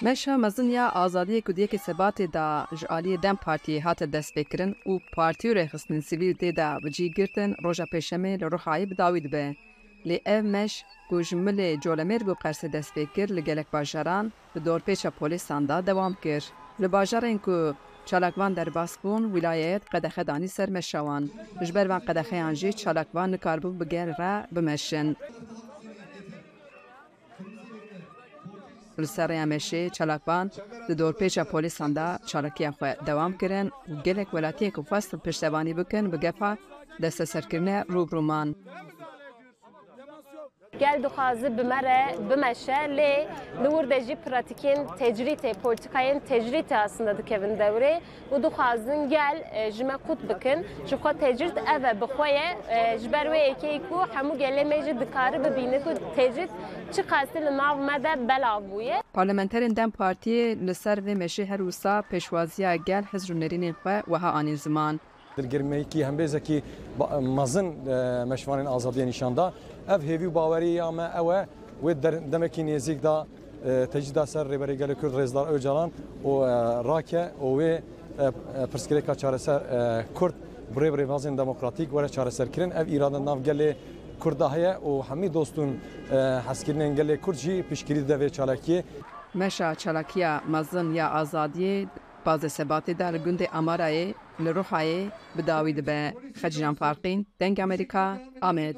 Meşa mezin ya azadiyê ku diyekê sebatê da ji aliyê Dem Partiyê hate destpêkirin û partî û rêxistin sivîl tê de bi cî girtin roja pêşemê li Rihayê bi dawî dibe. Lê ev meş ku ji milê Colemêr bû qersê destpêkir li gelek bajaran bi dorpêça polîsan da dewam kir. Li bajarên ku çalakvan derbas bûn wîlayet qedexe danî ser meşawan. Ji ber van qedexeyan jî çalakvan nikarbû bi gel re bimeşin. Li ser Meşê çalakvan di dorpêça polîsan da çalakiya xwe dewam kirin û gelek welatiyê ku xwestin piştevanî bikin bi gefa desteserkirine rûbirûman. Gel dixwazi bimere bimeşe lê li wir de jî pratikên tecrîtê polîtikayên tecrîtê aslında dikevin dewrê. Gel e, ji me qut bikin. Ji xwe tecrît ev e bi xwe ye e, ji ber wê ku hemû gelê me jî ku tecrît çi qasî li nav me de belav bûye. Parlamenterên Dem her wisa pêşwaziya gel hizb û nêrînên xwe wiha anî ziman. Dilgirmeyekî hembêzekî ba- mezin e, meşvanên azadiye nîşanda ev hêvî û bawerî ya me ew e wê demekî nêzik da tecîda ser rêberê gelê Kurd Rêzdar Öcalan. Û e, rake û wê pirsgirêka çareser Kurd bi rêvazên demokratîk were çareserkirin ev îradan nav gelê Kurda heye û hemî dostûn e, hezkirinên gelê Kurd jî piştgirî devê çalakiyê Meşa çalakiya mezin ya azadiyê Pazê sebatê de li gundê Amarayê li Rihayê bi dawî dibe. Xecîlan Farqîn, Dengê Amerîka, Amêd.